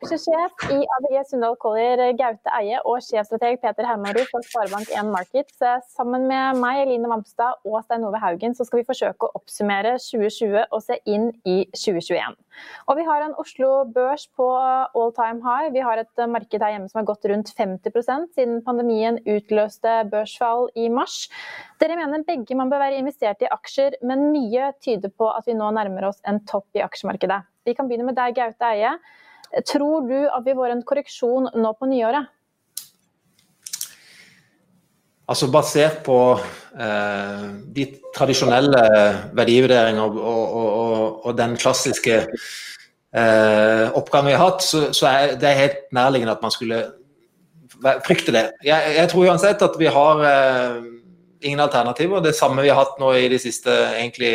Aksjesjef i ABG Sundal Collier, Gaute Eie, og sjefstrateg Peter Hermarud fra Sparebank1 Markets. Sammen med meg, Eline Vamstad og Stein Ove Haugen, så skal vi forsøke å oppsummere 2020 og se inn i 2021. Og vi har en Oslo Børs på all time high. Vi har et marked her hjemme som har gått rundt 50% siden pandemien utløste børsfall i mars. Dere mener begge man bør være investert i aksjer, men mye tyder på at vi nå nærmer oss en topp i aksjemarkedet. Vi kan begynne med deg, Gaute Eie. Tror du at vi får en korreksjon nå på nyåret? Altså Basert på eh, de tradisjonelle verdivurderinger og, og, og, og den klassiske eh, oppgangen vi har hatt, så, så, er det helt nærliggende at man skulle frykte det. Jeg, jeg tror uansett at vi har eh, ingen alternativer. Det samme vi har hatt nå i de siste egentlig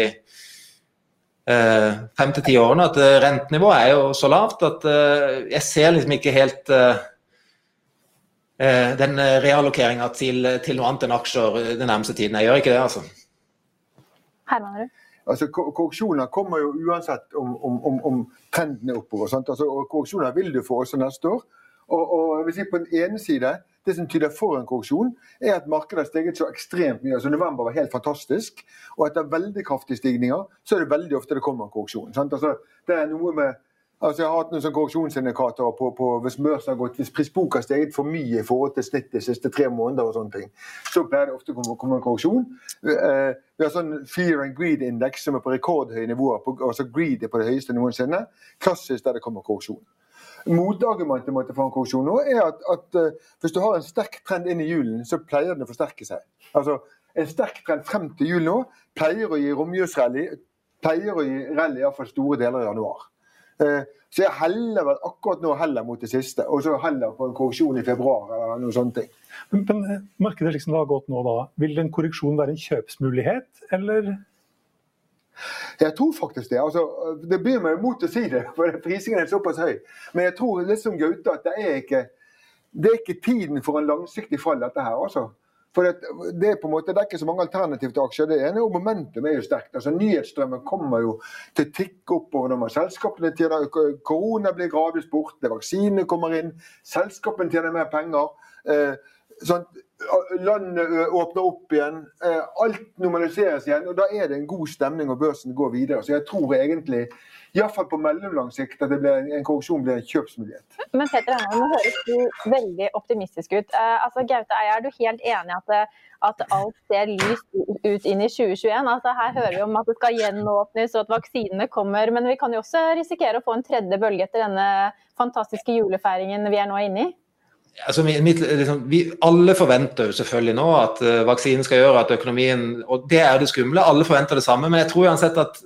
fem til ti årene at eh, rentenivået er jo så lavt at eh, jeg ser liksom ikke helt den reallokeringa til, til, noe annet enn aksjer den nærmeste tiden. Jeg gjør ikke det, altså. Herman, Altså, korreksjoner kommer jo uansett om, om, om, om trenden er oppover. Altså, korreksjoner vil du få også neste år. Og, og jeg vil si På den ene side det som tyder for en korreksjon, er at markedet har steget så ekstremt mye. altså November var helt fantastisk. Og etter veldig kraftige stigninger, så er det veldig ofte det kommer en korreksjon. Altså, det er noe med Altså Jeg har hatt noen sånne korreksjonsindikatorer på, på hvis børsen har gått, hvis prisbok har steget for mye i forhold til snittet de siste tre måneder, og sånne ting, så pleier det ofte å komme en korreksjon. Eh, vi har sånn Fear and Greed-indeks som er på rekordhøye nivåer. På, altså Greed er på det høyeste noensinne. Klassisk der det kommer korreksjon. Motargumentet mot korreksjon nå er at, at uh, hvis du har en sterk trend inn i julen, så pleier den å forsterke seg. Altså, En sterk trend frem til jul nå pleier å gi romjulsrally, pleier å gi rally iallfall store deler i januar. Uh, så jeg heller vel akkurat nå heller mot det siste, og så heller på en korreksjon i februar. eller noe ting. Men, men eh, markedet slik som det har gått nå, da, vil en korreksjon være en kjøpsmulighet, eller? Jeg tror faktisk det. Altså, det byr meg imot å si det, for prisingen er såpass høy. Men jeg tror liksom Gaute at det er ikke det er ikke tiden for en langsiktig fall, dette her. altså. For det, det, er på en måte, det er ikke så mange alternativ til aksjer. Det ene og momentum er jo sterkt. altså Nyhetsstrømmen kommer jo til å tikke oppover når man selskapene tjener Korona blir gradvis borte, vaksinene kommer inn, selskapene tjener mer penger. Eh, sånn, Landet åpner opp igjen. Alt normaliseres igjen. og Da er det en god stemning, og børsen går videre. Så jeg tror egentlig Iallfall på mellomlang sikt at blir en korreksjon blir en kjøpsmulighet. Men Peter Hanna, nå høres du veldig optimistisk ut. Altså, Gaute Eier, er du helt enig at, at, alt ser lyst ut inn i 2021? Altså, her hører vi om at det skal gjenåpnes og at vaksinene kommer, men vi kan jo også risikere å få en tredje bølge etter denne fantastiske julefeiringen vi er nå inne i? Altså, mitt, liksom, vi, alle forventer jo selvfølgelig nå at uh, vaksinen skal gjøre at økonomien Og det er det skumle, alle forventer det samme. Men jeg tror uansett at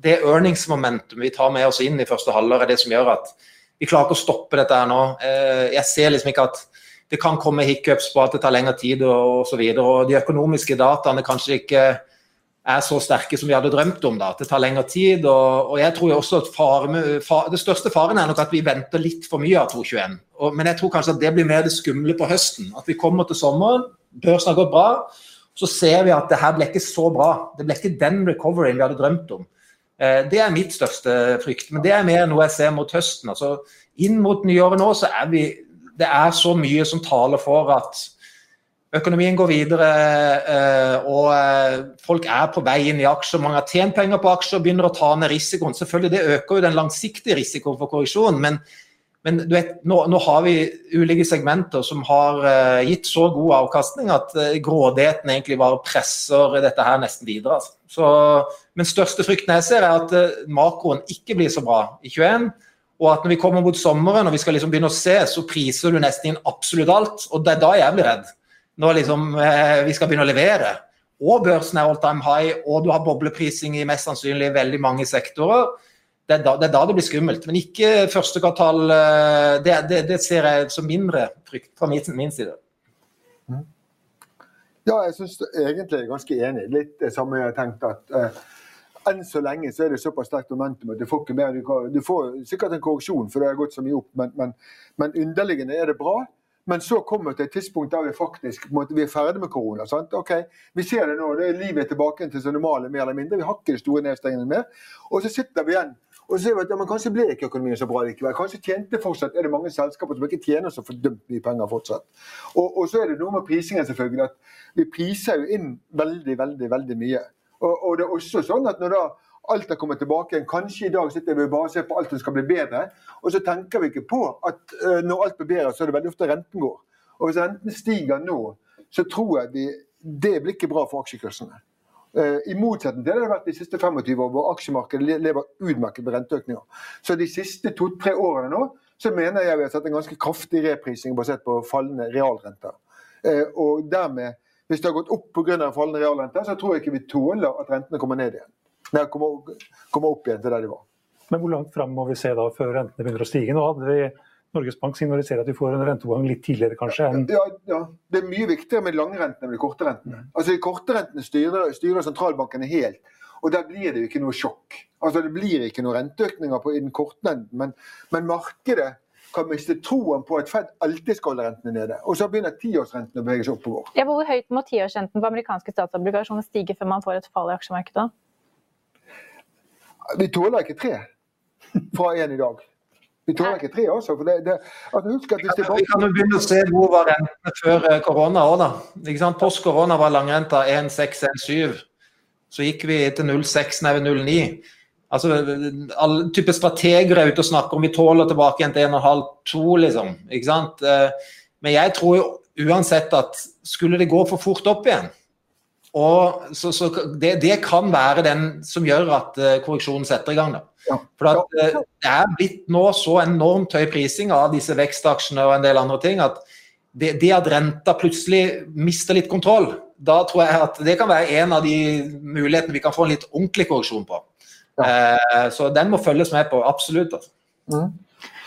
det earningsmomentum vi tar med oss inn i første halvår, er det som gjør at vi klarer ikke å stoppe dette her nå. Uh, jeg ser liksom ikke at det kan komme hiccups på at det tar lengre tid og osv. Og, og de økonomiske dataene kanskje ikke er så sterke som vi hadde drømt om. da, at Det tar lengre tid. og, og jeg tror også at far, far, Det største faren er nok at vi venter litt for mye av 2021. Og, men jeg tror kanskje at det blir mer det skumle på høsten. At vi kommer til sommeren, børsen har gått bra, så ser vi at det her ble ikke så bra. Det ble ikke den recoveryen vi hadde drømt om. Eh, det er mitt største frykt. Men det er mer noe jeg ser mot høsten. altså Inn mot nyåret nå så er vi det er så mye som taler for at økonomien går videre, eh, og eh, folk er på vei inn i aksjer. Mange har tjent penger på aksjer og begynner å ta ned risikoen. Selvfølgelig, Det øker jo den langsiktige risikoen for korreksjon, men, men vet, nå, nå, har vi ulike segmenter som har uh, gitt så god avkastning at uh, grådigheten egentlig bare presser dette her nesten videre. Altså. Så, men største frykten jeg ser, er at uh, makroen ikke blir så bra i 21. Og at når vi kommer mot sommeren og vi skal liksom begynne å se, så priser du nesten inn absolutt alt. Og det er da jeg blir redd. Når liksom, vi skal begynne å levere. Og børsen er all time high, og du har bobleprising i mest sannsynlig veldig mange sektorer. Det er, da, det er da det blir skummelt. Men ikke første kvartal. Eh, det, det, det ser jeg som mindre frykt fra min, min side. Mm. Ja, jeg syns egentlig jeg er ganske enig. Litt det samme jeg har tenkt at eh, enn så lenge så er det såpass sterkt momentum at du får ikke mer. Du får sikkert en korreksjon, for det har gått så mye opp, men, men, men underliggende er det bra. Men så kommer det et tidspunkt der vi faktisk måte, vi er ferdig med korona. Sant? Ok, Vi ser det nå, det er livet tilbake til det normale mer eller mindre. Vi har ikke de store nedstengingene mer. Og så sitter vi igjen og så ser vi at ja, men kanskje ble ikke økonomien så bra likevel. Kanskje tjente fortsatt, er det mange selskaper som ikke tjener så fordømt mye penger fortsatt. Og, og, så er det noe med prisingen, selvfølgelig. at Vi priser jo inn veldig, veldig, veldig mye. Og, og, det er også sånn at når da alt har kommet tilbake igjen, kanskje i dag sitter vi bare og ser på alt som skal bli bedre, og så tenker vi ikke på at uh, når alt blir bedre, så er det veldig ofte renten går. Og hvis renten stiger nå, så tror jeg de, det blir ikke bra for aksjekursene. Uh, I motsetning til det det har vært de siste 25 år, hvor aksjemarkedet lever utmerket med renteøkninger. Så de siste to-tre årene nå, så mener jeg vi har sett en ganske kraftig reprising basert på fallende realrenter. Uh, og dermed hvis det har gått opp pga. fallende realrenter, så tror jeg ikke vi tåler at rentene kommer ned igjen. Nei, kommer opp igjen til der de var. Men hvor langt fram må vi se da før rentene begynner å stige? Nå hadde vi Norges Bank signaliserer at vi får en renteoppgang litt tidligere, kanskje? Enn... Ja, ja, Det er mye viktigere med langrentene enn de korte rentene. Altså, De korte rentene styrer, styrer sentralbankene helt, og der blir det jo ikke noe sjokk. Altså, Det blir ikke noen renteøkninger på, i den korte enden, men, men markedet kan miste troen på at Fed alltid skal holde rentene nede. Og så begynner tiårsrentene å bevege seg oppover. Ja, hvor høyt må tiårsrenten på amerikanske statsobligasjoner stige før man får et fall i aksjemarkedet? Vi tåler ikke tre fra én i dag. Vi tåler ikke tre, altså. For det, det, altså husk at hvis det bare... Vi kan jo begynne å se hvor var rentene før eh, korona òg, da. Post korona var langrenta 1,6-1,7. Så gikk vi til 0,6 nei 0,9. Altså, alle typer strateger er ute og snakker om vi tåler tilbake igjen til 1,5-2, liksom. Ikke sant? Eh, men jeg tror jo uansett at skulle det gå for fort opp igjen, og så, så det, det, kan være den som gjør at uh, korreksjonen setter i gang. Da. Ja. For at, uh, det er blitt nå så enormt høy prising av disse vekstaksjene og en del andre ting at det, det at renta plutselig mister litt kontroll, da tror jeg at det kan være en av de mulighetene vi kan få en litt ordentlig korreksjon på. Ja. Eh, så den må følges med på, absolutt. Altså. Mm.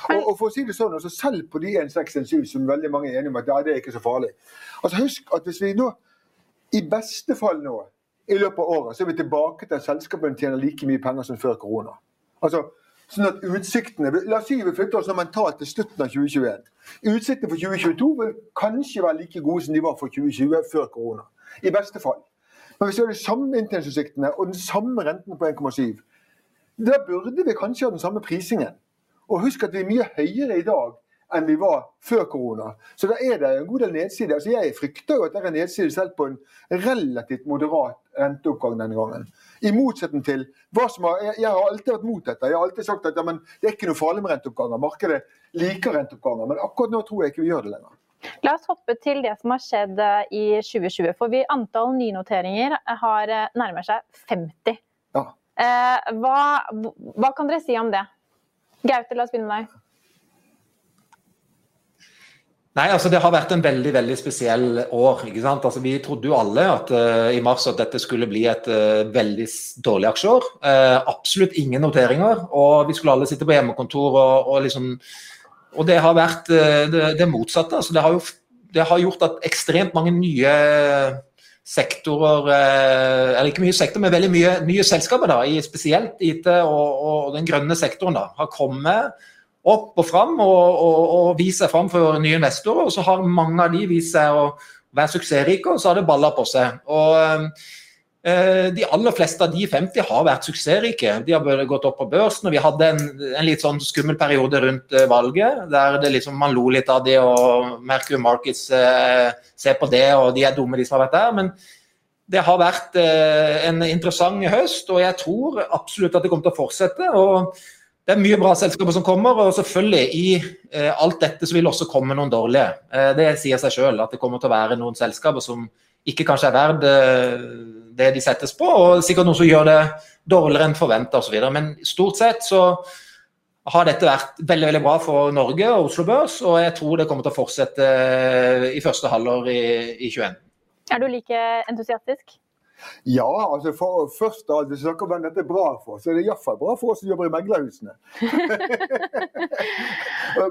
Og, og, for å si det sånn, altså Selv på de 1,617 som veldig mange er enige om at ja, det er ikke så farlig. Altså Husk at hvis vi nå, i beste fall nå, i løpet av året, så er vi tilbake til at selskapene tjener like mye penger som før korona. Altså, sånn at utsiktene, La oss si vi flytter oss mentalt til slutten av 2021. Utsiktene for 2022 vil kanskje være like gode som de var for 2020 før korona. I beste fall. Men hvis vi har de samme inntjeningsutsiktene og den samme renten på 1,7 da burde vi kanskje ha den samme prisingen. Og husk at vi er mye høyere i dag enn vi var før korona. Så da er det en god del nedsider. Altså jeg frykter jo at det er nedsider selv på en relativt moderat renteoppgang denne gangen. I motsetning til hva som har, Jeg har alltid vært mot dette. Jeg har alltid sagt at ja, det er ikke noe farlig med renteoppganger. Markedet liker renteoppganger. Men akkurat nå tror jeg ikke vi gjør det lenger. La oss hoppe til det som har skjedd eh, i 2020. For vi antall nynoteringer har eh, nærmer seg 50. Ja. Eh, hva, hva, kan dere si om det? Gaute, la oss begynne med deg. Nei, altså Det har vært en veldig veldig spesiell år. ikke sant? Altså Vi trodde jo alle at uh, i mars at dette skulle bli et uh, veldig dårlig aksjeår. Uh, absolutt ingen noteringer. Og vi skulle alle sitte på hjemmekontor. Og, og, liksom, og det har vært det, det, motsatte. altså det har jo det har gjort at ekstremt mange nye sektorer Eller ikke mye sektor, men veldig mye nye selskaper, da, i spesielt IT og, og, den grønne sektoren, da, har kommet opp og fram og, og, og vist seg fram for nye investorer. Og så har mange av de vist seg å være suksessrike, og så har det balla på seg. Og, Eh, de aller fleste av de 50 har vært suksessrike. De har gått opp på børsen. og Vi hadde en, en litt sånn skummel periode rundt eh, valget, der liksom, man lo litt av det og Mercury Markets eh, ser på det, og de er dumme, de som har vært der. Men det har vært eh, en interessant høst, og jeg tror absolutt at det kommer til å fortsette. og det er mye bra selskaper som kommer, og selvfølgelig i eh, alt dette så vil også komme noen dårlige. Eh, det sier seg selv at det kommer til å være noen selskaper som ikke kanskje er verdt eh, det de settes på, og sikkert noen som gjør det dårligere enn forventa osv. Men stort sett så har dette vært veldig veldig bra for Norge og Oslo Børs, og jeg tror det kommer til å fortsette eh, i første halvår i, i 2021. Er du like entusiastisk? Ja, altså for, først da, hvis vi snakker om hvem dette er bra for, så er det iallfall bra for oss som jobber i meglerhusene.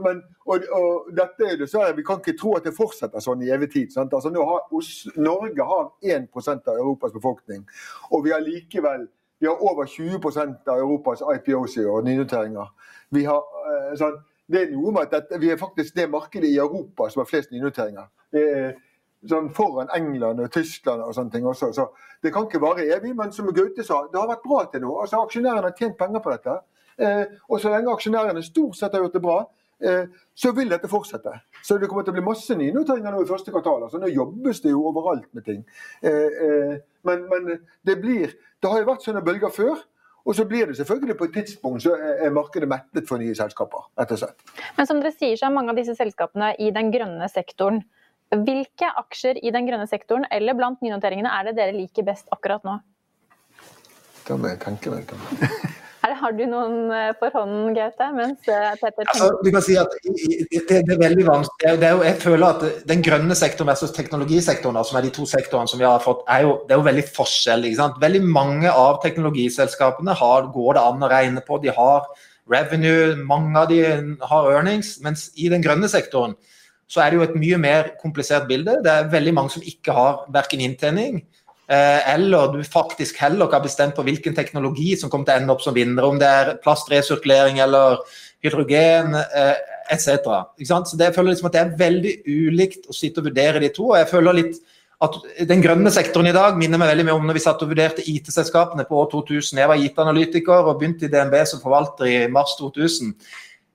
Men, og, og, dette er dessverre, Vi kan ikke tro at det fortsetter sånn i evig tid. Altså, har, Norge har 1% av Europas befolkning, og vi har likevel vi har over 20% av Europas IPOs og nynoteringer. Vi har, sånn, det er noe med at Vi er faktisk det markedet i Europa som har flest nynoteringer. Det er sånn foran England og Tyskland og sånne ting også. Så det kan ikke vare evig, men som Gaute sa, det har vært bra til nå. Altså Aksjonærene har tjent penger på dette. Eh, og så lenge aksjonærene stort sett har gjort det bra, eh, så vil dette fortsette. Så det kommer til å bli masse nynoteringer nå i første kvartal. Altså, nå jobbes det jo overalt med ting. Eh, eh men, men, det blir Det har jo vært sånne bølger før. Og så blir det selvfølgelig på et tidspunkt så er markedet mettet for nye selskaper, rett og. Men som dere sier, så er mange av disse selskapene i den grønne sektoren. Hvilke aksjer i den grønne sektoren eller blant nynoteringene er det dere liker best akkurat nå? Kan jeg tenke meg Har du noen eh, for hånden, Gaute? Mens eh, altså, du kan si at det, det er veldig vanskelig. Det er jo, jeg føler at Den grønne sektoren versus teknologisektoren, som er de to sektorene som vi har fått, er jo, det er jo veldig forskjell. Veldig mange av teknologiselskapene har, går det an å regne på. De har revenue, mange av de har earnings. Mens i den grønne sektoren så er det jo et mye mer komplisert bilde. Det er veldig mange som ikke har verken inntjening eh, eller du faktisk heller ikke har bestemt på hvilken teknologi som kommer til å ende opp som vinner, om det er plastresirkulering eller hydrogen eh, etc. Så det, jeg føler liksom at det er veldig ulikt å sitte og vurdere de to. og jeg føler litt at Den grønne sektoren i dag minner meg veldig mye om når vi satt og vurderte IT-selskapene på år 2000. Jeg var IT-analytiker og begynte i DNB som forvalter i mars 2000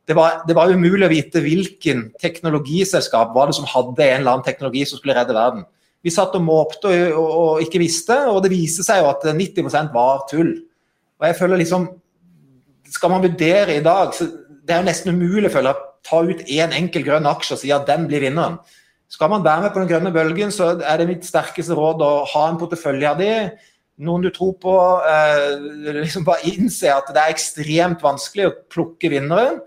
det var, det var umulig å vite hvilken teknologiselskap var det som hadde en eller annen teknologi som skulle redde verden. Vi satt og måpte og, og, og, ikke visste, og det viste seg jo at 90% var tull. Og jeg føler liksom Skal man vurdere i dag, så det er jo nesten umulig å ta ut én en enkel grønn aksje og si at den blir vinneren. Skal man være med på den grønne bølgen, så er det mitt sterkeste råd å ha en portefølje av de. Noen du tror på. Eh, liksom bare innse at det er ekstremt vanskelig å plukke vinneren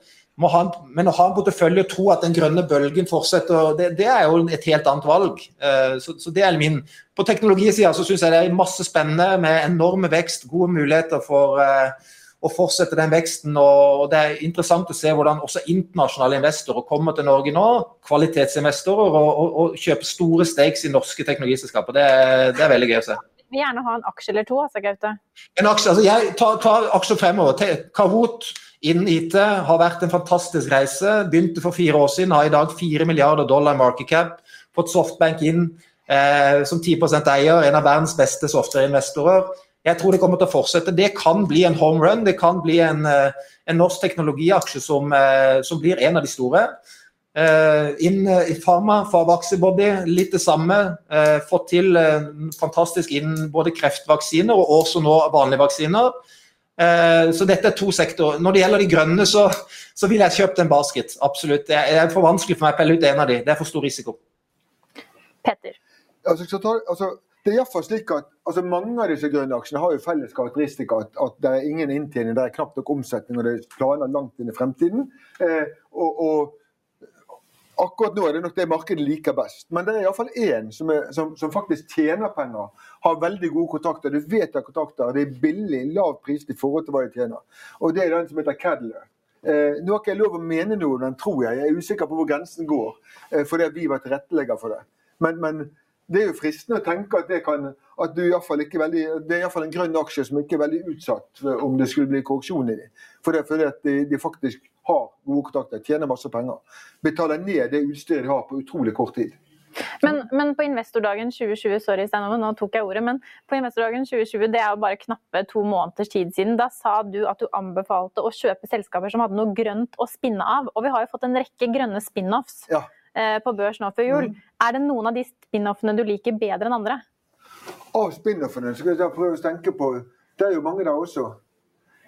en, men å ha en portefølje og tro at den grønne bølgen fortsetter, det, det er jo et helt annet valg. Uh, så, så, det er min. På teknologisida så syns jeg det er masse spennende med enorme vekst, gode muligheter for uh, å fortsette den veksten. Og, det er interessant å se hvordan også internasjonale investorer kommer til Norge nå, kvalitetsinvestorer, og, og, og kjøper store stakes i norske teknologiselskaper. Det, det er veldig gøy å se. Vi vil gjerne ha en aksje eller to, altså, Gaute. En aksje, altså jeg tar, tar aksjer fremover. Kahoot Innen IT har vært en fantastisk reise. Begynte for fire år siden, har i dag 4 milliarder dollar i market cap. Fått Softbank inn eh, som 10% eier, en av verdens beste software-investorer. Jeg tror det kommer til å fortsette. Det kan bli en home run. Det kan bli en, eh, en norsk teknologiaksje som, eh, som, blir en av de store. Uh, inn uh, i Pharma, Favaxibody, litt det samme. Uh, fått til fantastisk innen både kreftvaksiner og også nå vanlige vaksiner. Eh, så dette er to sektorer. Når det gjelder de grønne, så, så vil jeg kjøpt en basket. Absolutt. Det er for vanskelig for meg å pelle ut en av de. Det er for stor risiko. Petter? Altså, altså, det er iallfall slik at altså, Mange av disse grønne aksjene har jo felles karakteristika at, at, det er ingen inntjening, det er knapt nok omsetning og det er planer langt inn i fremtiden. Eh, og, og akkurat nå er det nok det markedet liker best. Men det er iallfall én som, som, som faktisk tjener penger, har veldig gode kontakter. Du vet at kontakter, det er billig, lav pris i forhold til hva de tjener. Og det er den som heter Cadler. Eh, nå har ikke jeg lov å mene noe om den, tror jeg. Jeg er usikker på hvor grensen går, eh, fordi vi var tilrettelegger for det. Men, men det er jo fristende å tenke at det kan at du i fall ikke veldig, det er iallfall en grønn aksje som ikke er veldig utsatt om det skulle bli korreksjon i dem. For det er fordi at de, de, faktisk har gode kontakter, tjener masse penger. Betaler ned det utstyret de har på utrolig kort tid. Men, men, på investordagen 2020, sorry Stein nå tok jeg ordet, men på investordagen 2020, det er jo bare knappe to måneders tid siden, da sa du at du anbefalte å kjøpe selskaper som hadde noe grønt å spinne av. Og vi har jo fått en rekke grønne spin-offs Ja. eh, på børs nå før jul. Er det noen av de spin-offene du liker bedre enn andre? Av spin-offene skal jeg prøve å tenke på Det er jo mange der også.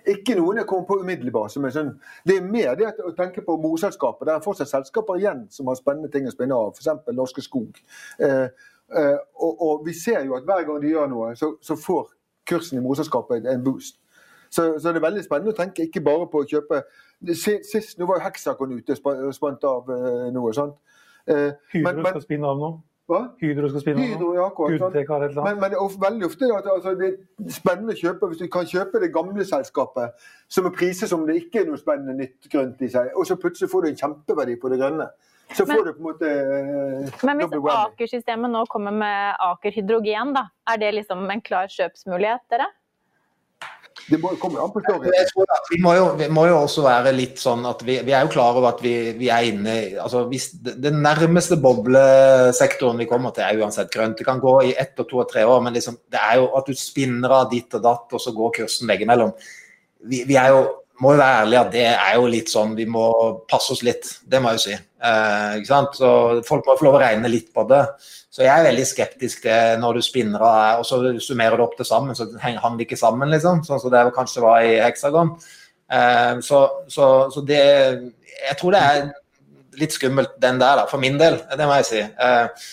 Ikke noen jeg kommer på umiddelbart. som er sånn, Det er mer det å tenke på morselskaper. Det er fortsatt selskaper igjen som har spennende ting å spinne av, f.eks. Norske Skog. Eh, eh, og, og vi ser jo at hver gang de gjør noe, så, så får kursen i morselskapet en boost. Så, så det er veldig spennende å tenke ikke bare på å kjøpe Sist, nå var jo Hexacon ute og spa- spant av eh, noe. sant? Eh, Hydro skal spinne av nå. Hva? Hydro skal spinne Hydro, ja, akkurat. Men, men veldig ofte at altså, det er spennende å kjøpe hvis du kan kjøpe det gamle selskapet som er priser som det ikke er noe spennende nytt grønt i seg, og så plutselig får du en kjempeverdi på det grønne. Så Men- får du på en måte eh, Men hvis. Aker-systemet nå kommer med Aker Hydrogen, da, er det liksom en klar kjøpsmulighet, dere? Det kommer an på story. Jeg tror at vi, må jo, vi må jo også være litt sånn at vi, vi er jo klar over at vi, vi er inne altså hvis Den nærmeste boblesektoren vi kommer til, er uansett grønt. Det kan gå i ett og to og tre år, men liksom, det er jo at du spinner av ditt og datt, og så går kursen veggimellom. Vi, vi er jo, må jo være ærlig at det er jo litt sånn Vi må passe oss litt, det må jeg jo si. Eh, ikke sant? Så Folk må få lov å regne litt på det. Så jeg er veldig skeptisk til når du spinner av og så summerer du opp det sammen, så hang han ikke sammen, liksom. Sånn som det kanskje var i Hexagon. Eh, så, så, så det Jeg tror det er litt skummelt, den der, da, for min del. Det må jeg si. Eh,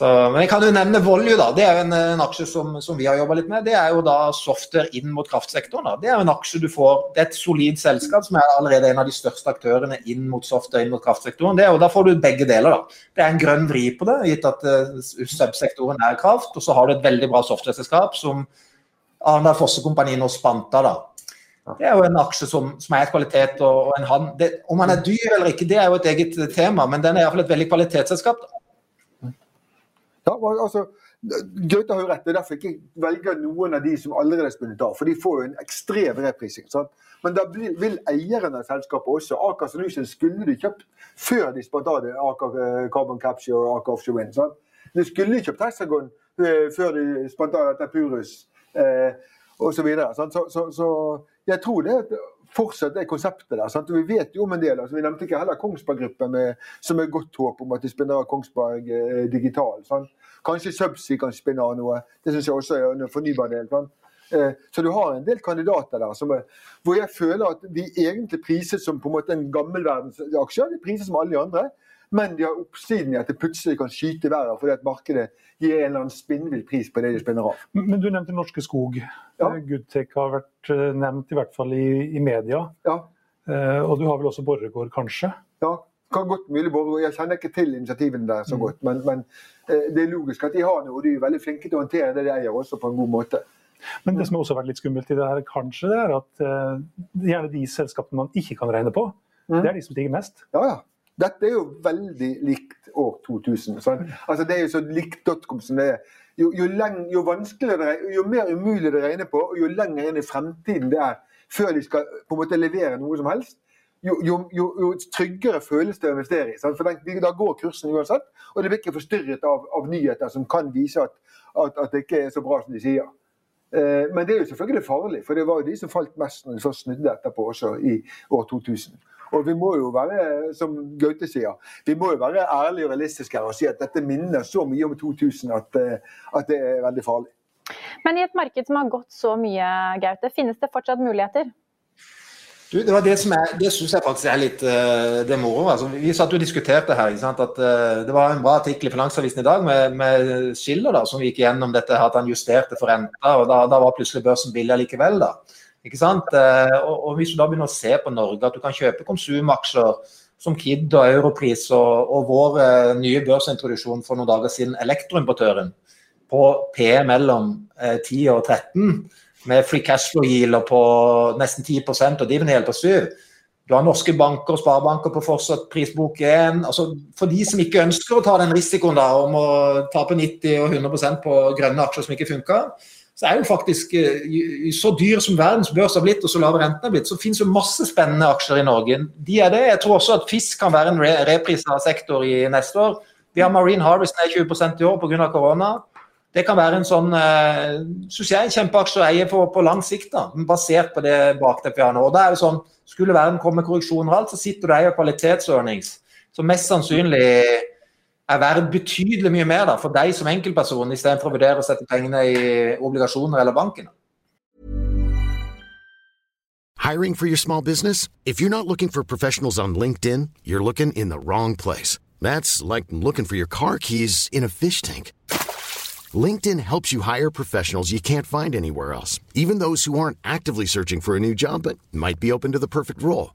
så, men jeg kan jo nevne Volue, da. Det er jo en, en aksje som, som vi har jobba litt med. Det er jo da software inn mot kraftsektoren. Da. Det er jo en aksje du får Det er et solid selskap som er allerede en av de største aktørene inn mot software inn mot kraftsektoren. Det er, og da får du begge deler, da. Det er en grønn vri på det, gitt at uh, subsektoren er kraft. Og så har du et veldig bra software-selskap som Arendal Fosse Kompani nå spanta, da. Det er jo en aksje som, som er et kvalitet og, og en hand. Det, om han er dyr eller ikke, det er jo et eget tema, men den er iallfall et veldig kvalitetsselskap. Ja, altså, Gaute har jo rett. Det er derfor jeg ikke velger noen av de som allerede er spunnet av. For de får jo en ekstrem reprising. Sant? Men da vil eierne av selskapet også Aker Solutions skulle de kjøpt før de spant av det, Aker eh, Carbon Capture og Aker Offshore Wind. Sant? De skulle de kjøpt Hexagon eh, før de spant av dette Purus eh, osv. Så, så, så, så jeg tror det fortsatt er konseptet der. Sant? Vi vet jo om en del. Altså, vi nevnte ikke heller Kongsberg Gruppen som er godt håp om at de spinner Kongsberg eh, Digital. Sant? Kanskje Subsea kan spinne av noe. Det syns jeg også er en fornybar del. Sant? Eh, Så du har en del kandidater der som hvor jeg føler at de egentlig prises som på en måte en gammelverdensaksje. De prises som alle de andre, men de har oppsiden i at det plutselig kan skyte i været fordi at markedet gir en eller annen spinnvill pris på det de spinner av. Men du nevnte Norske Skog. Ja. Eh, Goodtech har vært eh, nevnt i hvert fall i, i media. Ja, Eh, Og du har vel også Borregaard, kanskje? ja. Kan godt mulig Borregaard. Jeg kjenner ikke til initiativene der så Mm. godt, men, men eh, det er logisk at de har noe, og de er veldig flinke til å håndtere det de eier også på en god måte. Men det som også har vært litt skummelt i det her, kanskje, det er at uh, gjerne de selskapene man ikke kan regne på, Mm. det er de som stiger mest. Ja, ja. Dette er jo veldig likt år 2000. Sånn. Altså, det er jo så likt dotcom som det er. Jo, jo, leng, jo, vanskeligere, det er, jo mer umulig det regner på, og jo lenger inn i fremtiden det er før de skal på en måte levere noe som helst, jo, jo, jo, tryggere føles det å investere i. Sånn. For den, da går kursen uansett, og det blir ikke forstyrret av, av nyheter som kan vise at, at, at det ikke er så bra som de sier. Eh, Men det er jo selvfølgelig farlig, for det var jo de som falt mest når de først snudde etterpå, også i år 2000. Og vi må jo være, som Gaute sier, vi må jo være ærlige og realistiske her og si at dette minner så mye om 2000 at, eh, at det er veldig farlig. Men i et marked som har gått så mye, Gaute, finnes det fortsatt muligheter? Du, det var det som er, det syns jeg faktisk er litt uh, det moro. Altså, vi satt og diskuterte her. ikke sant, at uh, Det var en bra artikkel i Finansavisen i dag med, med Schiller da, som gikk gjennom dette at han justerte for renta. og Da, da var plutselig børsen billig likevel. da, ikke sant, uh, og, Hvis du da begynner å se på Norge, at du kan kjøpe konsumaksjer som Kid og Europris og, og vår uh, nye børsintroduksjon for noen dager siden, Elektroimportøren, på P mellom 10 og 13 med free cash flow yield på nesten 10% og dividend på 7 Du har norske banker og sparebanker på fortsatt prisbok 1. Altså, for de som ikke ønsker å ta den risikoen da, om å tape 90 og 100% på grønne aksjer som ikke funker, så er jo faktisk eh, så dyr som verdens børs har blitt, og så lave rentene har blitt, så finnes jo masse spennende aksjer i Norge. De er det. Jeg tror også at fisk kan være en re reprisa sektor i neste år. Vi har Marine Harvest ned 20% i år pga. korona. Det kan være en sånn eh, synes jeg, kjempeaksje å eie på, lang sikt, da, basert på det bakteppet vi har nå. Og da er det sånn, Skulle verden komme med korreksjoner og alt, så sitter du og eier kvalitetsøknings, Så mest sannsynlig er verdt betydelig mye mer da, for deg som enkeltperson, istedenfor å vurdere å sette pengene i obligasjoner eller banken. Hiring for your small business? If you're not looking for professionals on LinkedIn, you're looking in the wrong place. That's like looking for your car keys in a fish tank. LinkedIn helps you hire professionals you can't find anywhere else, even those who aren't actively searching for a new job but might be open to the perfect role.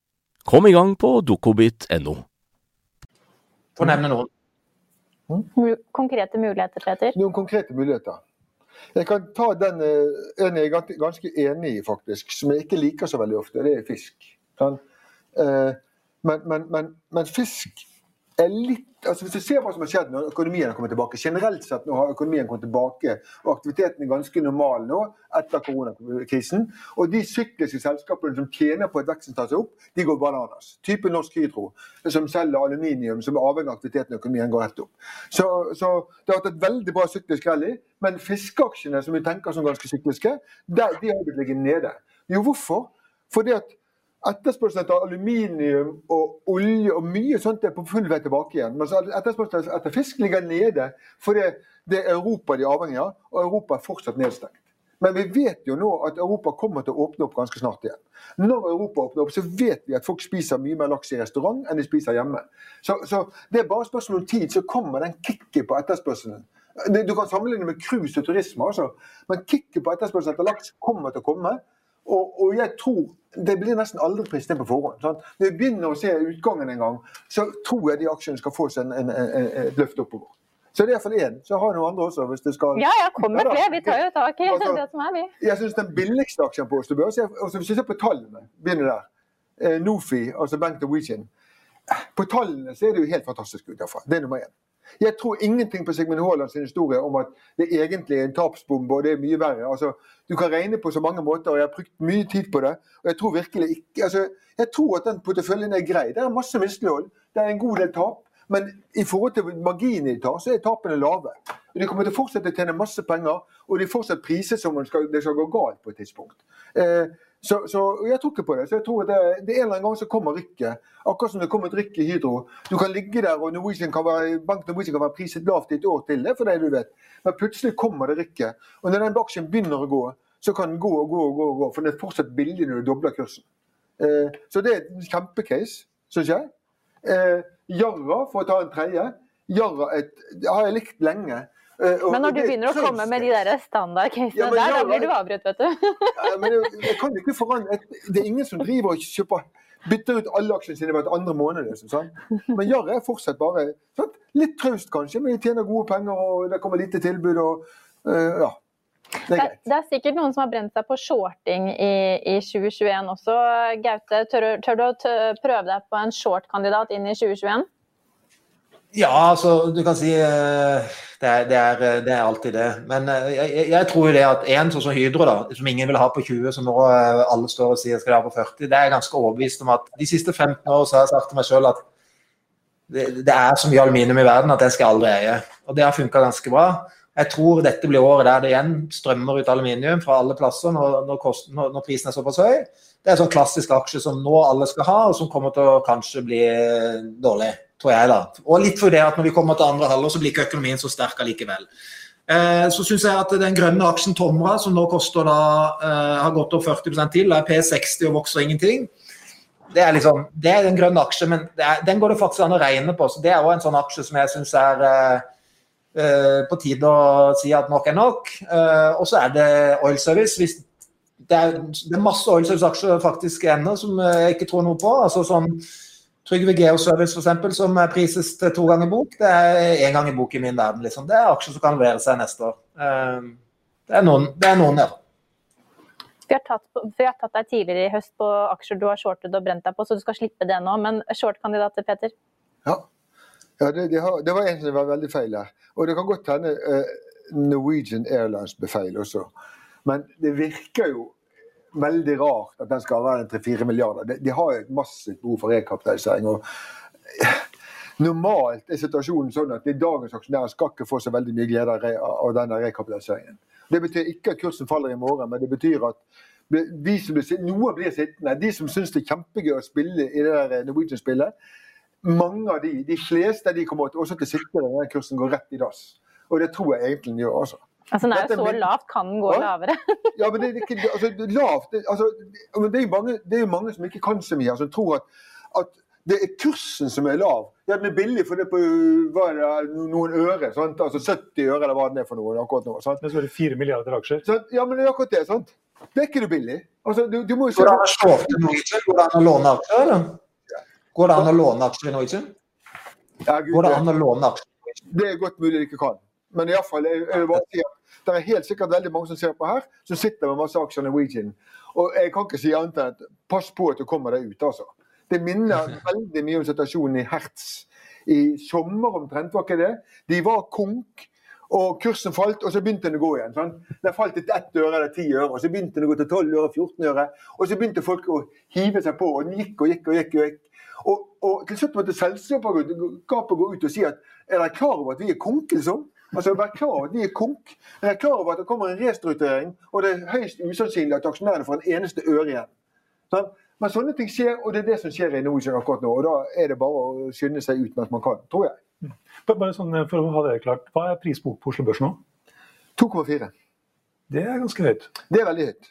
Kom i gang på dokobit.no. Få nevne noen. Konkrete muligheter, Peter? Noen konkrete muligheter. Jeg kan ta den eh, en jeg er ganske enig i, faktisk, som jeg ikke liker så veldig ofte. Det er fisk. Sånn. Men, men, men, men fisk litt altså Hvis du ser hva som har skjedd når økonomien har kommet tilbake, generelt sett nå har økonomien kommet tilbake, og aktiviteten er ganske normal nå etter koronakrisen. Og de sykliske selskapene som tjener på at veksten tar seg opp, de går bananas. Type Norsk Hydro, som selger aluminium, som er avhengig av aktiviteten i økonomien, går helt opp. Så, så, det har vært et veldig bra syklisk rally, men fiskeaksjene, som vi tenker som ganske sykliske, de har blitt liggende nede. Jo, hvorfor? Fordi at Etterspørselen etter aluminium og olje og mye sånt er på full vei tilbake igjen. Mens etterspørselen etter fisk ligger nede fordi det er Europa de er avhengig av, og Europa er fortsatt nedstengt. Men vi vet jo nå at Europa kommer til å åpne opp ganske snart igjen. Når Europa åpner opp, så vet vi at folk spiser mye mer laks i restaurant enn de spiser hjemme. Så, så det er bare spørsmål om tid, så kommer den kicket på etterspørselen. Du kan sammenligne med cruise og turisme, altså. men kicket på etterspørselen etter laks kommer til å komme. Og, og, jeg tror Det blir nesten aldri prist ned på forhånd. Sant? Når vi begynner å se utgangen en gang, så tror jeg de aksjene skal få seg en, en, en, et løft oppover. Så det er iallfall én. Så har jeg noen andre også. hvis det skal... Ja, ja, kom med flere. Vi tar jo tak i altså, det som er, vi. Jeg syns den billigste aksjen på Oslo Børs altså Hvis vi ser på tallene, begynner der. Eh, Nofi, altså Bank Norwegian. På tallene så er det jo helt fantastisk ut derfra. Det er nummer én. Jeg tror ingenting på Sigmund Haalands historie om at det egentlig er en tapsbombe og det er mye verre. Altså, du kan regne på så mange måter, og jeg har brukt mye tid på det. og Jeg tror virkelig ikke, altså, jeg tror at den porteføljen er grei. Det er masse mislighold, det er en god del tap. Men i forhold til marginene de tar, så er tapene lave. De kommer til å fortsette å tjene masse penger, og de fortsatt priser som om det skal gå galt på et tidspunkt. Eh, så, så, Jeg tror ikke på det. så jeg tror det, det er en eller annen gang så kommer rykket. Akkurat som det kommer et rykk i Hydro. Du kan ligge der, og Norwegian kan være, Bank Norwegian kan være priset lavt i et år til. det for det du vet. Men plutselig kommer det rykket. Og når den aksjen begynner å gå, så kan den gå og gå og gå. og gå, For den er fortsatt billig når du dobler kursen. Eh, så det er en kjempecase, syns jeg. Eh, Jarra, for å ta en tredje. Jarra har jeg likt lenge. Eh, men når du begynner å komme med de der standardcasene ja, der, da blir du avbrutt, vet du. ja, men jeg, jeg kan ikke forandre Det er ingen som driver og kjøper bytter ut alle aksjene sine hvert andre måned. Liksom, sant? Men Jarr er fortsatt bare sant? litt traust, kanskje, men de tjener gode penger, og det kommer lite tilbud. og uh, ja. Det er, det er, sikkert noen som har brent seg på shorting i, i 2021 også. Gaute, tør, tør, du å prøve deg på en short-kandidat inn i 2021? Ja, altså du kan si uh, det er, det, er, det er, alltid det. Men uh, jeg, jeg, tror jo det at en sånn som Hydro, da, som ingen vil ha på 20, som nå alle står og sier skal de ha på 40, det er jeg ganske overbevist om at de siste 15 år så har jeg sagt til meg sjøl at det, det, er så mye aluminium i verden at jeg skal aldri eie. Og det har funka ganske bra. Jeg tror dette blir året der det igjen strømmer ut aluminium fra alle plasser når, når, kosten, når, når prisen er såpass høy. Det er en sånn klassisk aksje som nå alle skal ha, og som kommer til å kanskje bli dårlig, tror jeg. da. Og litt fordi at når vi kommer til andre halvår, så blir ikke økonomien så sterk allikevel. Eh, så syns jeg at den grønne aksjen Tomra, som nå koster da, eh, har gått opp 40 til, er P60 og vokser ingenting. Det er liksom, det er en grønn aksje, men er, den går det faktisk an å regne på. så Det er òg en sånn aksje som jeg syns er eh, eh, på tide å si at nok er nok. Eh, og så er det Oil Service. Det er, det er masse oil service-aksjer faktisk ennå som jeg ikke tror noe på. altså sånn Trygve Geoservice f.eks. som prises til to ganger bok, det er én gang i bok i min verden. Liksom. Det er aksjer som kan levere seg neste år. Ehm, det er noen, det er noen ja. Vi har, tatt, vi har, tatt, deg tidligere i høst på aksjer du har shortet og brent deg på, så du skal slippe det nå. Men short-kandidater, Peter? Ja, ja det, det, har, det, var en som var veldig feil her. Og det kan godt hende uh, Norwegian Airlines ble feil også. Men det virker jo veldig rart at den skal være 3-4 milliarder. De, de, har jo et massivt behov for rekapitalisering. og Normalt er situasjonen sånn at dagens aksjonærer skal ikke få så veldig mye glede av denne rekapitaliseringen. Det betyr ikke at kursen faller i morgen, men det betyr at de som blir, noen blir sittende. De som syns det er kjempegøy å spille i det der Norwegian-spillet, mange av de, de fleste de kommer også til å sitte der når kursen går rett i dass. Og det tror jeg egentlig den gjør. også. Altså Den er jo så lavt, kan den gå ja? lavere? ja, men det er ikke altså, lavt det, altså, det, er mange, er mange som ikke kan så mye, som altså, tror at, at det er kursen som er lav. Ja, den er billig for det på hva er det, noen øre. Sant? Altså 70 øre eller hva den er for noe akkurat nå. Sant? Men så er det 4 milliarder aksjer? Sant? Ja, men det er akkurat det. sant? Det er ikke det billig. Altså, du, du må jo se Går det an å låne aksjer, eller? Går det an å låne aksjer i Norwegian? Går det an å låne aksjer? Det er godt mulig de ikke kan. Men iallfall, jeg, jeg vil bare si at det er helt sikkert veldig mange som ser på her, som sitter med masse aksjer i Norwegian. Og jeg kan ikke si annet enn at pass på at du kommer deg ut, altså. Det minner veldig mye om situasjonen i Hertz. I sommer omtrent, var ikke det? De var konk. Og kursen falt, og så begynte den å gå igjen. Sånn. Den falt til ett øre eller ti øre, og så begynte den å gå til 12 øre, 14 øre. Og så begynte folk å hive seg på, og den gikk og gikk og gikk. Og, gikk. og, og til slutt måtte selskapet gå ut og si at er dere klar over at vi er konk, liksom? Altså, Vær klar over at de er konk. Vær klar over at det kommer en restrukturering, og det er høyst usannsynlig at aksjonærene får en eneste øre igjen. Sånn? Men sånne ting skjer, og det er det som skjer i Norwegian akkurat nå. og Da er det bare å skynde seg ut mens man kan, tror jeg. Mm. Bare sånn eh, for å ha det klart, Hva er prisbok på Oslo Børs nå? 2,4. Det er ganske høyt. Det er veldig høyt.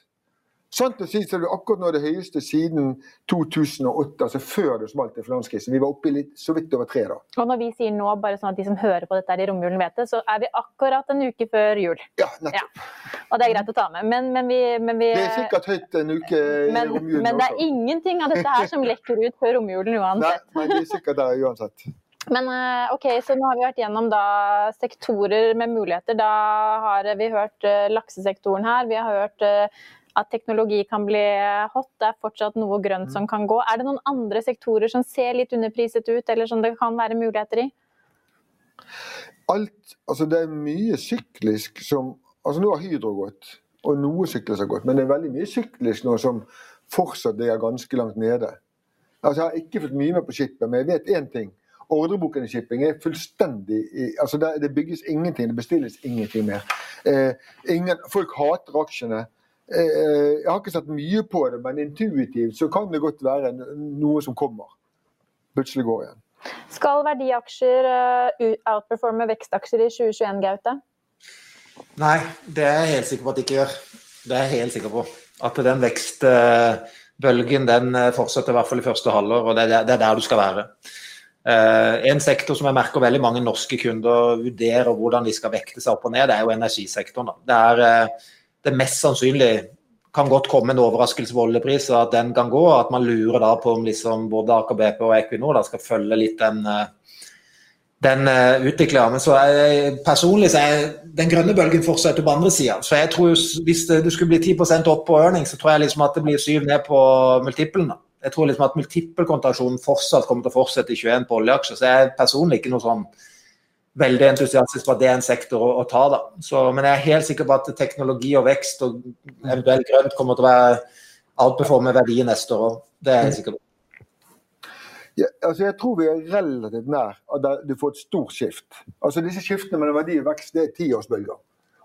Sant å si så er det akkurat nå det høyeste siden 2008, altså før det smalt i finanskrisen. Vi var oppe i litt, så vidt over tre da. Og når vi sier nå, bare sånn at de som hører på dette i romjulen vet det, så er vi akkurat en uke før jul. Ja, nettopp. Ja. Og det er greit å ta med. Men, men, vi, men vi, Det er sikkert høyt en uke i men, romjulen Men det er også. ingenting av dette her som lekker ut før romjulen uansett. Nei, men det er sikkert der uansett. Men eh, ok, så nå har vi vært gjennom da sektorer med muligheter. Da har vi hørt uh, laksesektoren her. Vi har hørt uh, at teknologi kan bli hot. Det er fortsatt noe grønt som kan gå. Er det noen andre sektorer som ser litt underpriset ut, eller som det kan være muligheter i? Alt, altså Det er mye syklisk som altså Nå har Hydro gått, og noe syklisk har gått, men det er veldig mye syklisk nå som fortsatt ligger ganske langt nede. Altså Jeg har ikke fått mye med på skipet, men jeg vet én ting. Ordreboken i shipping er fullstendig altså det, det, bygges ingenting, det bestilles ingenting mer. Eh, ingen, folk hater aksjene. Eh, jeg har ikke sett mye på det, men intuitivt så kan det godt være noe som kommer. Plutselig går igjen. Skal verdiaksjer eh, outperforme vekstaksjer i 2021, Gaute? Nei, det er jeg helt sikker på at de ikke gjør. Det er jeg helt sikker på. At den vekstbølgen den fortsetter i hvert fall i første halvår, og det er der du skal være. En sektor som jeg merker veldig mange norske kunder vurderer hvordan de skal vekte seg opp og ned, det er jo energisektoren. Det er det mest sannsynlig kan godt komme en overraskelse og at den kan gå. At man lurer da på om liksom både Aker BP og Equinor da skal følge litt den, eh, den eh, utviklinga. Men så er, personlig så er den grønne bølgen fortsetter på andre sida. Så jeg tror hvis det, det skulle bli 10% opp på earning, så tror jeg liksom at det blir syv ned på multiplen. Jeg tror liksom at multippelkontrasjonen fortsatt kommer til å fortsette i 21 på oljeaksjer. Så jeg er personlig ikke noe sånn veldig entusiastisk på at det er en sektor å, å ta. da. Så, men jeg er helt sikker på at teknologi og vekst og eventuelt grønt kommer til å være outperforme verdi neste år. Det er jeg sikker på. Ja, altså jeg tror vi er relativt nær at du får et stort skift. Altså Disse skiftene mellom verdi og vekst det er tiårsbølger.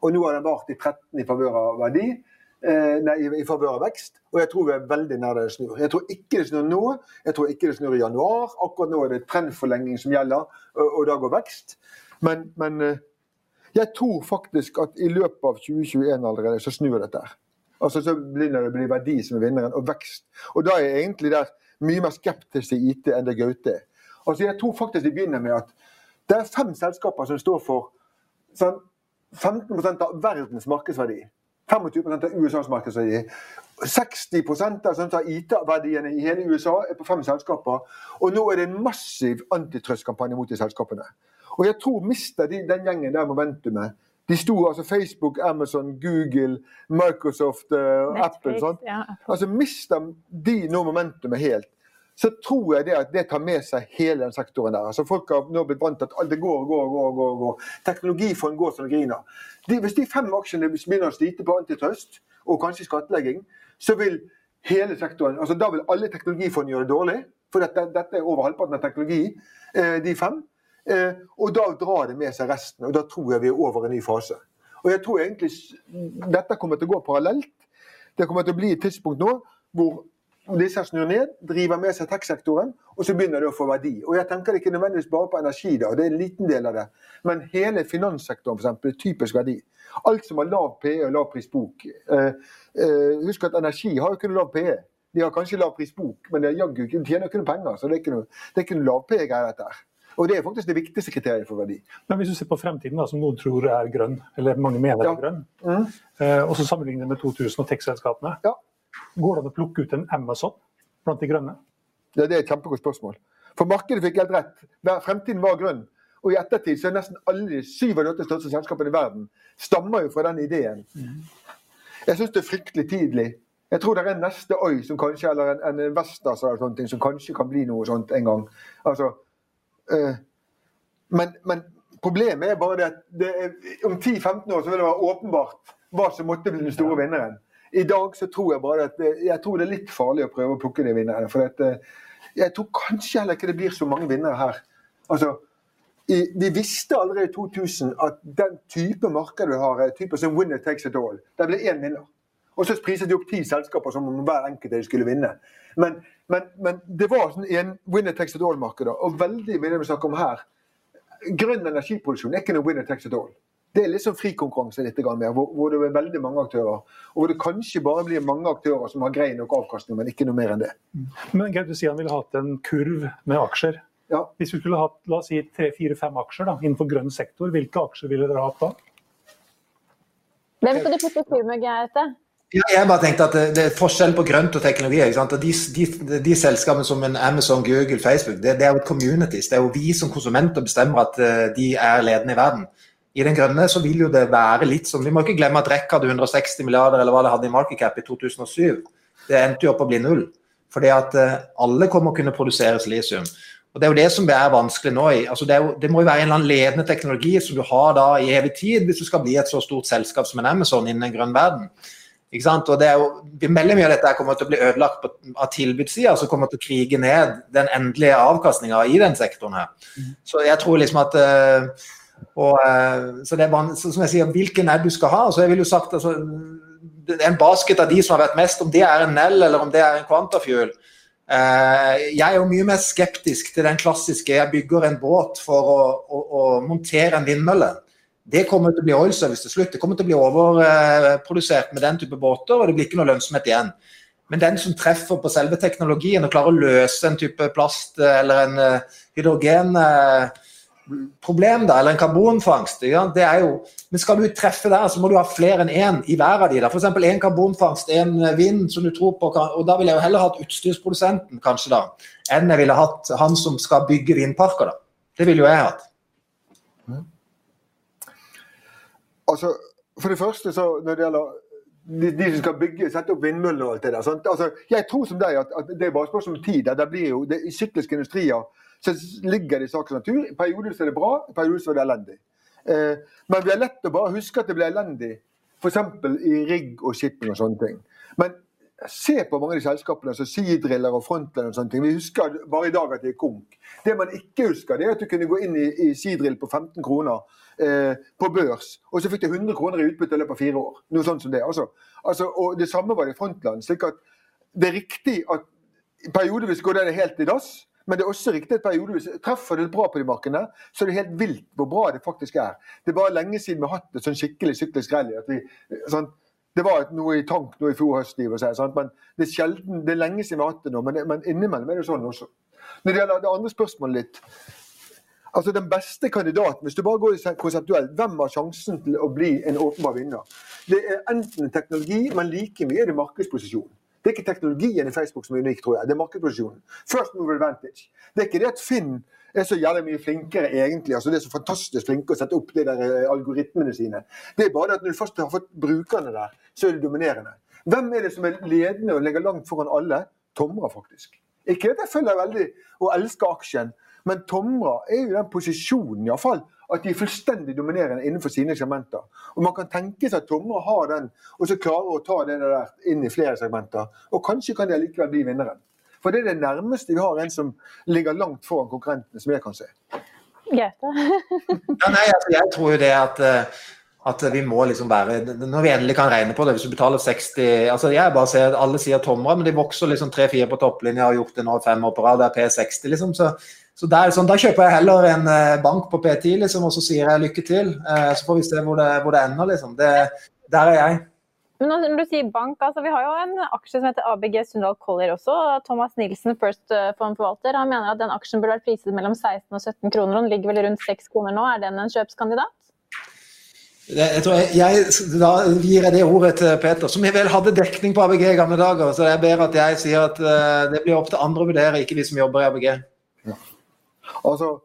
Og nå har den vart i 13 i favør av verdi. Eh, nei, i, i favør av vekst. Og jeg tror vi er veldig nær det snur. Jeg tror ikke det snur nå. Jeg tror ikke det snur i januar. Akkurat nå er det trendforlenging som gjelder, og, og da går vekst. Men, men, eh, jeg tror faktisk at i løpet av 2021 allerede så snur dette. Altså Så begynner det å bli verdi som er vinneren, og vekst. Og da er jeg egentlig der mye mer skeptisk til IT enn det Gaute er. Altså Jeg tror faktisk det begynner med at det er fem selskaper som står for sånn, 15% av verdens markedsverdi. 25 av USAs markedsverdi. 60% av sånn, IT-verdiene i hele USA er på fem selskaper. Og nå er det en massiv antitrustkampanje mot de selskapene. Og jeg tror mister de, den gjengen der momentumet. De sto altså Facebook, Amazon, Google, Microsoft, uh, Apple. Sånn. Ja. Altså Mister de nå momentumet helt, så tror jeg det at det tar med seg hele den sektoren der. Altså Folk har nå blitt vant til at det går, går, går. går, går. Teknologifond går som griner. De, hvis de fem aksjene begynner å slite på antitrust og kanskje skattlegging, så vil hele sektoren, altså Da vil alle teknologifond gjøre det dårlig. For dette, dette er over halvparten av teknologi, eh, de fem. Eh, og da drar det med seg resten, og da tror jeg vi er over en ny fase. Og jeg tror egentlig dette kommer til å gå parallelt. Det kommer til å bli et tidspunkt nå hvor disse snur ned, driver med seg tech-sektoren, og så begynner det å få verdi. Og jeg tenker ikke nødvendigvis bare på energi, da, det er en liten del av det. Men hele finanssektoren eksempel, er typisk verdi. Alt som har lav PE og lav pris bok. Eh, eh, husk at energi har jo noe lav PE. De har kanskje lav pris bok, men de, jaggu, de tjener ikke noe penger. Så det er ikke noe, det er ikke noe lav PE-greier, dette her. Og Det er faktisk det viktigste kriteriet for verdi. Men Hvis du ser på fremtiden, da, som noen tror er grønn, eller mange mener ja. er grønn, mm. eh, og så sammenligner med 2000 og tech-selskapene, ja. Går det an å plukke ut en Amazon blant de grønne? Ja, Det er et kjempegodt spørsmål. For markedet fikk helt rett. Fremtiden var grønn. Og i ettertid så er nesten alle de åtte største selskapene i verden stammer jo fra den ideen. Mm. Jeg syns det er fryktelig tidlig. Jeg tror det er en neste Oi som kanskje, eller en, en Vestas eller sånne ting, som kanskje kan bli noe sånt en gang. Altså, øh, men, men, problemet er bare det at det er, om 10-15 år så vil det være åpenbart hva som måtte bli den store vinneren. I dag så tror jeg bare at det, jeg tror det er litt farlig å prøve å plukke de vinnerne. For at, eh, jeg tror kanskje heller ikke det blir så mange vinnere her. Altså, i, vi visste allerede i 2000 at den type marked du har, er type som winner takes it all. Det blir én vinner. Og så priset de opp ti selskaper som om hver enkelt de skulle vinne. Men, men, men, det var sånn en winner takes it all-marked. Og veldig mye det vi snakker om her Grønn energiproduksjon er ikke noe winner takes it all. Det er litt sånn frikonkurranse litt mer, hvor, hvor, det er veldig mange aktører. Og hvor det kanskje bare blir mange aktører som har grei nok avkastning, men ikke noe mer enn det. Men Gaute sier han ville hatt en kurv med aksjer. Ja. Hvis vi skulle hatt la oss si, tre-fire-fem aksjer da, innenfor grønn sektor, hvilke aksjer ville dere hatt da? Hvem skal du putte kurv med, Gaute? Ja, jeg bare tenkte at det, er forskjell på grønt og teknologi. Og de, de, de, selskapene som en Amazon, Google, Facebook, det, det, er jo et communities. Det er jo vi som konsumenter bestemmer at uh, de er ledende i verden. I den grønne så vil jo det være litt sånn Vi må ikke glemme at REC hadde 160 milliarder eller hva det hadde i market cap i 2007. Det endte jo opp å bli null. Fordi at uh, alle kommer å kunne produsere silisium. Og Det er jo det som er vanskelig nå. Altså det, jo, det, må jo være en eller annen ledende teknologi som du har da i evig tid, hvis du skal bli et så stort selskap som en Amazon innen en grønn verden. Ikke sant? Og det er jo, Veldig mye av dette kommer til å bli ødelagt på, av tilbudssida, som kommer til å krige ned den endelige avkastninga i den sektoren. her. Mm. Så jeg tror liksom at uh, og, uh, så det er så, Som jeg sier, hvilken ad du skal ha. så jeg vil jo sagt altså, En basket av de som har vært mest, om det er en Nell eller om det er en Quantafuel uh, Jeg er jo mye mer skeptisk til den klassiske jeg bygger en båt for å, å, å montere en vindmølle. Det kommer til å bli oil service til slutt. Det kommer til å bli overprodusert med den type båter, og det blir ikke noe lønnsomhet igjen. Men den som treffer på selve teknologien og klarer å løse en type plast eller en uh, hydrogenproblem, da, eller en karbonfangst det er jo, Men skal du treffe der, så må du ha flere enn én i hver av de. F.eks. én karbonfangst, én vind som du tror på. og Da ville jeg jo heller hatt utstyrsprodusenten kanskje da, enn jeg ville hatt han som skal bygge vindparker. da. Det ville jo jeg hatt. Altså, for det første, så når det gjelder de, de, som skal bygge, sette opp vindmøller og alt det der. Altså, jeg tror som deg at, at, det er bare spørsmål om tid. Det blir jo, det, sykliske industrier så ligger det i sakens natur. I perioder så er det bra, i perioder så er det elendig. Eh, men vi har lett å bare huske at det blir elendig, f.eks. i rigg og shipping og sånne ting. Men se på mange av de selskapene som Seadriller og Frontline og sånne ting. Vi husker bare i dag at det er konk. Det man ikke husker, det er at du kunne gå inn i, i på 15 kroner eh, på børs, og så fikk du 100 kroner i utbytte i løpet av fire år. Noe sånt som det. Altså, altså, og det samme var det i Frontland. slik at det er riktig at periodevis går det helt i dass. Men det er også riktig at periodevis treffer det bra på de markene, så er det helt vilt hvor bra det faktisk er. Det er bare lenge siden vi har hatt et sånn skikkelig syklisk rally. at vi, sånn, det var noe i tank noe i fjor høst, men det er, sjelden, det er lenge siden vi har hatt det nå. Men, men innimellom er det sånn også. Når det gjelder det andre spørsmålet litt altså Den beste kandidaten, hvis du bare går konseptuelt, hvem har sjansen til å bli en åpenbar vinner? Det er enten teknologi, men like mye er det markedsposisjon. Det er ikke teknologien i Facebook som er unik, tror jeg. Det er markedsposisjonen. First mover advantage. Det er ikke det at Finn er så jævlig mye flinkere, egentlig. altså Det er så fantastisk flinke å sette opp de der eh, algoritmene sine. Det er bare det at når du først har fått brukerne der, så er det dominerende. Hvem er det som er ledende og ligger langt foran alle? Tomra, faktisk. Ikke at jeg følger veldig og elsker aksjen, men Tomra er jo den posisjonen iallfall at de er fullstendig dominerende innenfor sine segmenter. Og Man kan tenke seg at Tomre har den, og så klarer å ta det der inn i flere segmenter. Og kanskje kan de allikevel bli vinneren. For det er det nærmeste vi har en som ligger langt foran konkurrentene, som jeg kan se. Gaute? ja, nei, altså, jeg tror jo det at, eh, at vi må liksom være Når vi endelig kan regne på det, hvis du betaler 60 altså jeg bare ser at Alle sier Tomra, men de vokser liksom 3-4 på topplinja og har gjort det nå fem år på rad. Det er P60, liksom. Så, så sånn, Da kjøper jeg heller en eh, bank på P10, liksom, og så sier jeg lykke til. Eh, så får vi se hvor det, hvor det ender, liksom. Det, der er jeg. Men når du sier bank, altså Vi har jo en aksje som heter ABG Sundal Collier også. Thomas Nilsen, First eh, Fund-forvalter, han mener at den aksjen burde vært priset mellom 16 og 17 kroner. Den ligger vel rundt 6 kroner nå. Er den en kjøpskandidat? Jeg, tror jeg, jeg, da gir jeg det ordet til Peter, som vel hadde dekning på ABG i gamle dager. Så jeg ber at jeg sier at det blir opp til andre å vurdere, ikke vi som jobber i ABG. Altså,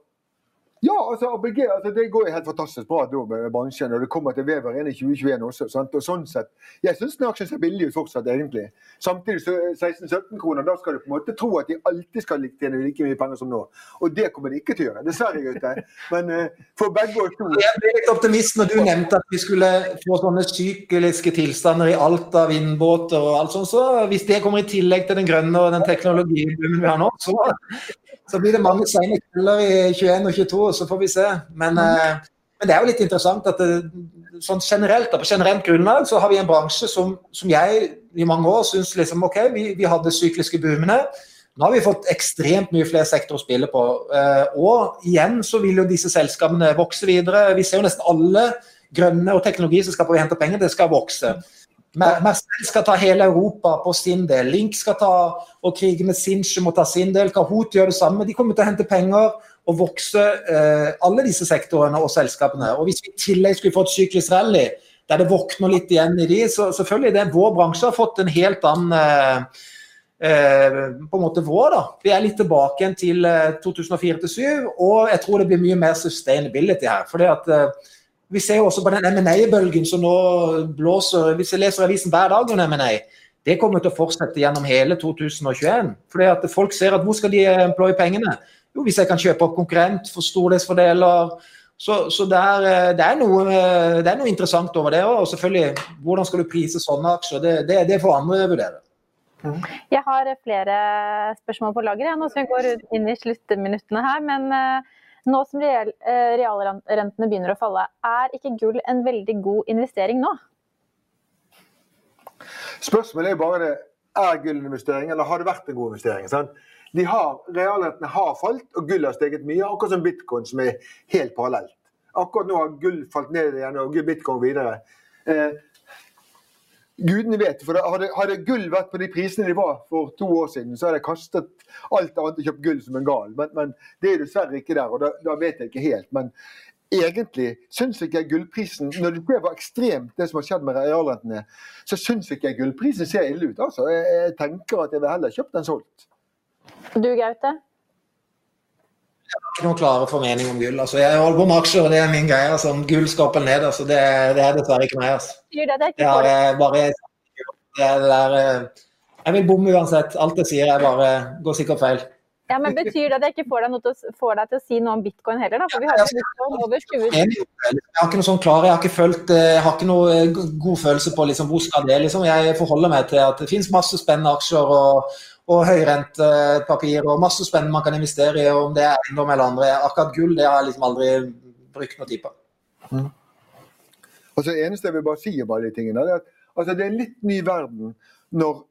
ja, altså ABG altså, det går helt fantastisk bra da med bransjen. Og det kommer til Vever inn i 2021 også. Sant? og sånn sett, Jeg syns den aksjen ser billig ut fortsatt, egentlig. Samtidig så 16-17 kroner, da skal du på en måte tro at de alltid skal tjene like mye penger som nå. Og det kommer de ikke til å gjøre, dessverre. Gutte. Men uh, for begge oss to Jeg ble litt optimist når du nevnte at vi skulle få sånne sykliske tilstander i Alta, vindbåter og alt sånt. Så hvis det kommer i tillegg til den grønne og den teknologien vi har nå, så så blir det mange sene kvelder i 21 og 22, så får vi se. Men, mm. eh, men det er jo litt interessant at det, sånn generelt, på generelt grunnlag så har vi en bransje som, som jeg i mange år syns liksom, OK, vi, vi hadde sykliske boomene. Nå har vi fått ekstremt mye flere sektorer å spille på. Eh, og igjen så vil jo disse selskapene vokse videre. Vi ser jo nesten alle grønne og teknologi som vi henter penger, det skal vokse. Mercel skal ta hele Europa på sin del. Link skal ta og krige med Sinche må ta sin del. Kahoot gjør det samme. De kommer til å hente penger og vokse, eh, alle disse sektorene og selskapene. Og Hvis vi i tillegg skulle fått syklisk rally, der det våkner litt igjen i de, så selvfølgelig det, vår bransje har fått en helt annen eh, eh, på en måte vår. da. Vi er litt tilbake igjen til 2004-2007, eh, og jeg tror det blir mye mer sustainability her. fordi at eh, vi ser jo også på den M&A-bølgen som nå blåser. Hvis jeg leser avisen hver dag om M&A, det kommer til å fortsette gjennom hele 2021. Fordi at folk ser at hvor skal de employe pengene? Jo, hvis jeg kan kjøpe opp konkurrent, for stordelsfordeler. Så, så det, er, det, er noe, det, er, noe, interessant over det òg. Og selvfølgelig, hvordan skal du prise sånne aksjer? Det, det, det får andre vurdere. Jeg har flere spørsmål på lageret nå som vi går inn i sluttminuttene her. men uh, nå som eh, realrentene begynner å falle, er ikke gull en veldig god investering nå? Spørsmålet er bare er gull en investering, eller har det vært en god investering? Sant? De har, realrentene har falt, og gull har steget mye, akkurat som bitcoin, som er helt parallelt. Akkurat nå har gull falt ned igjen, og bitcoin videre. Eh, Gudene vet. for hadde, hadde, gull vært på de prisene de var for to år siden, så hadde jeg kastet alt annet og kjøpt gull som en gal. Men, men det er dessverre ikke der, og da, da, vet jeg ikke helt. Men egentlig syns ikke jeg gullprisen Når det ble ekstremt det som har skjedd med realrentene, så syns ikke jeg gullprisen ser ille ut. Altså. Jeg, jeg tenker at jeg vil heller kjøpt enn solgt. Du, Gaute? Jeg har ikke noen klare formening om gull. Altså, jeg holder på med aksjer, og det er min greie. Altså, gull skal opp eller ned, altså, det, det, er dessverre ikke meg. Altså. Det er jeg har bare Det, det der, eh, jeg vil bomme uansett. Alt jeg sier er bare går sikkert feil. Ja, men Betyr det at jeg ikke får deg, til, får deg, til, å si noe om bitcoin heller? da? For vi har jo bitcoin over 20 Jeg har ikke noe sånn klar, jeg har ikke, følt, eh, jeg har ikke noe eh, god følelse på liksom, hvor skal det liksom. Jeg forholder meg til at det finnes masse spennende aksjer og, og høyrentepapir og masse spennende man kan investere i, om det er eiendom eller andre. Akkurat gull det har jeg liksom aldri brukt noe tid på. Mm. Altså, det eneste jeg vil bare si om alle de tingene, er at altså, det er en litt ny verden når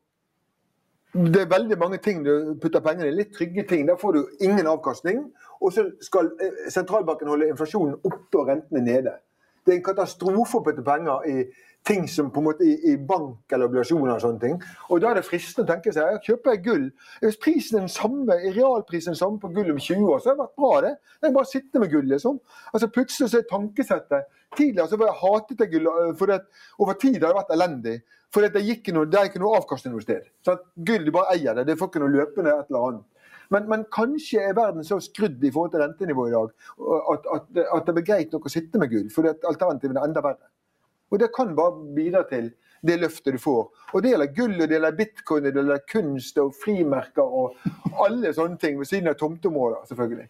det er veldig mange ting du putter pengene i. Litt trygge ting. Der får du ingen avkastning. Og så skal eh, sentralbanken holde inflasjonen oppe og rentene nede. Det er en katastrofe å putte penger i ting som på en måte i, i bank eller obligasjoner og sånne ting. Og da er det fristende å tenke seg kjøper jeg gull. Hvis prisen er den samme, realprisen den samme på gull om 20 år, så har det vært bra, det. Jeg bare sitte med gull, liksom. Altså Plutselig så er tankesettet Tidligere så var jeg hatet gull, eh, at over tid har det vært elendig. For det, det er ikke noe avkastning noe sted. Så Gull de bare eier det, det får ikke noe løpende et eller annet. Men, men, kanskje er verden så skrudd i forhold til rentenivået i dag at, at, at, det blir greit nok å sitte med gull, for alternativene er enda verre. Og Det kan bare bidra til det løftet du får. Og Det gjelder gull, og det gjelder bitcoin, det gjelder kunst og frimerker og alle sånne ting, ved siden av tomteområder, selvfølgelig.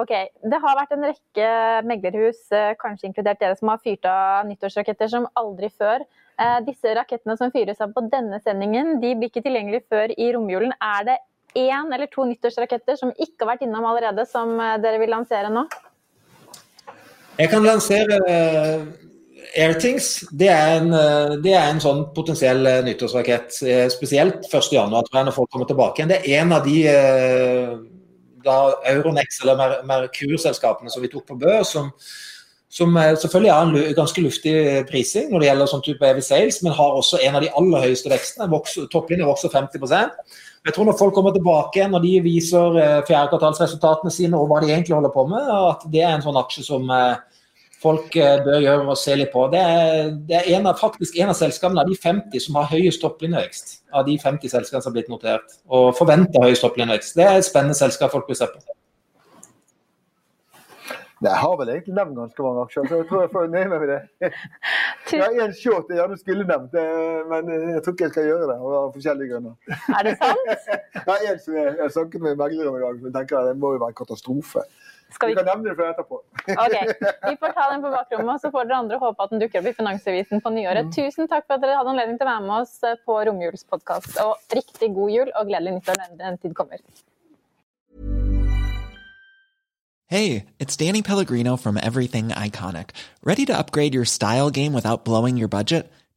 Ok, Det har vært en rekke meglerhus, eh, kanskje inkludert dere, som har fyrt av nyttårsraketter som aldri før. Eh, disse rakettene som fyres av på denne sendingen, de blir ikke tilgjengelig før i romjulen. Er det én eller to nyttårsraketter som ikke har vært innom allerede, som eh, dere vil lansere nå? Jeg kan lansere Airthings. Det er, en, det er en sånn potensiell nyttårsrakett. Spesielt 1.1, når folk kommer tilbake igjen. Det er en av de da Euronex eller Merkur-selskapene som vi tok på Bø, som som selvfølgelig har en ganske luftig prising når det gjelder sånn type EV Sales, men har også en av de aller høyeste vekstene. Topplinjen vokser 50% Jeg tror når folk kommer tilbake når de viser eh, fjerdekvartalsresultatene sine og hva de egentlig holder på med, at det er en sånn aksje som eh, folk eh, bør gjøre og se litt på. Det er, det er en av, faktisk en av selskapene av de 50 som har høyest topplinjevekst. Av de 50 selskapene som har blitt notert, og forventer høyest topplinjevekst. Det er et spennende selskap folk bør se på. Jeg har vel egentlig nevnt ganske mange aksjer, så jeg tror jeg får nøye meg med det. Jeg har én short jeg gjerne skulle nevnt, men jeg tror ikke jeg skal gjøre det. av forskjellige grunner. Er det sant? Det er en som jeg, jeg snakket med megler om i dag, men tenker at det må jo være en katastrofe. Skal vi... vi kan nevne det for etterpå. ok, Vi får ta den på bakrommet, og så får dere andre håpe at den dukker opp i Finansavisen på nyåret. Mm. Tusen takk for at dere hadde anledning til å være med oss på romjulspodkast. Og riktig god jul og gledelig nyttår når den tid kommer. Hey, it's Danny Pellegrino from Everything Iconic. Ready to upgrade your style game without blowing your budget?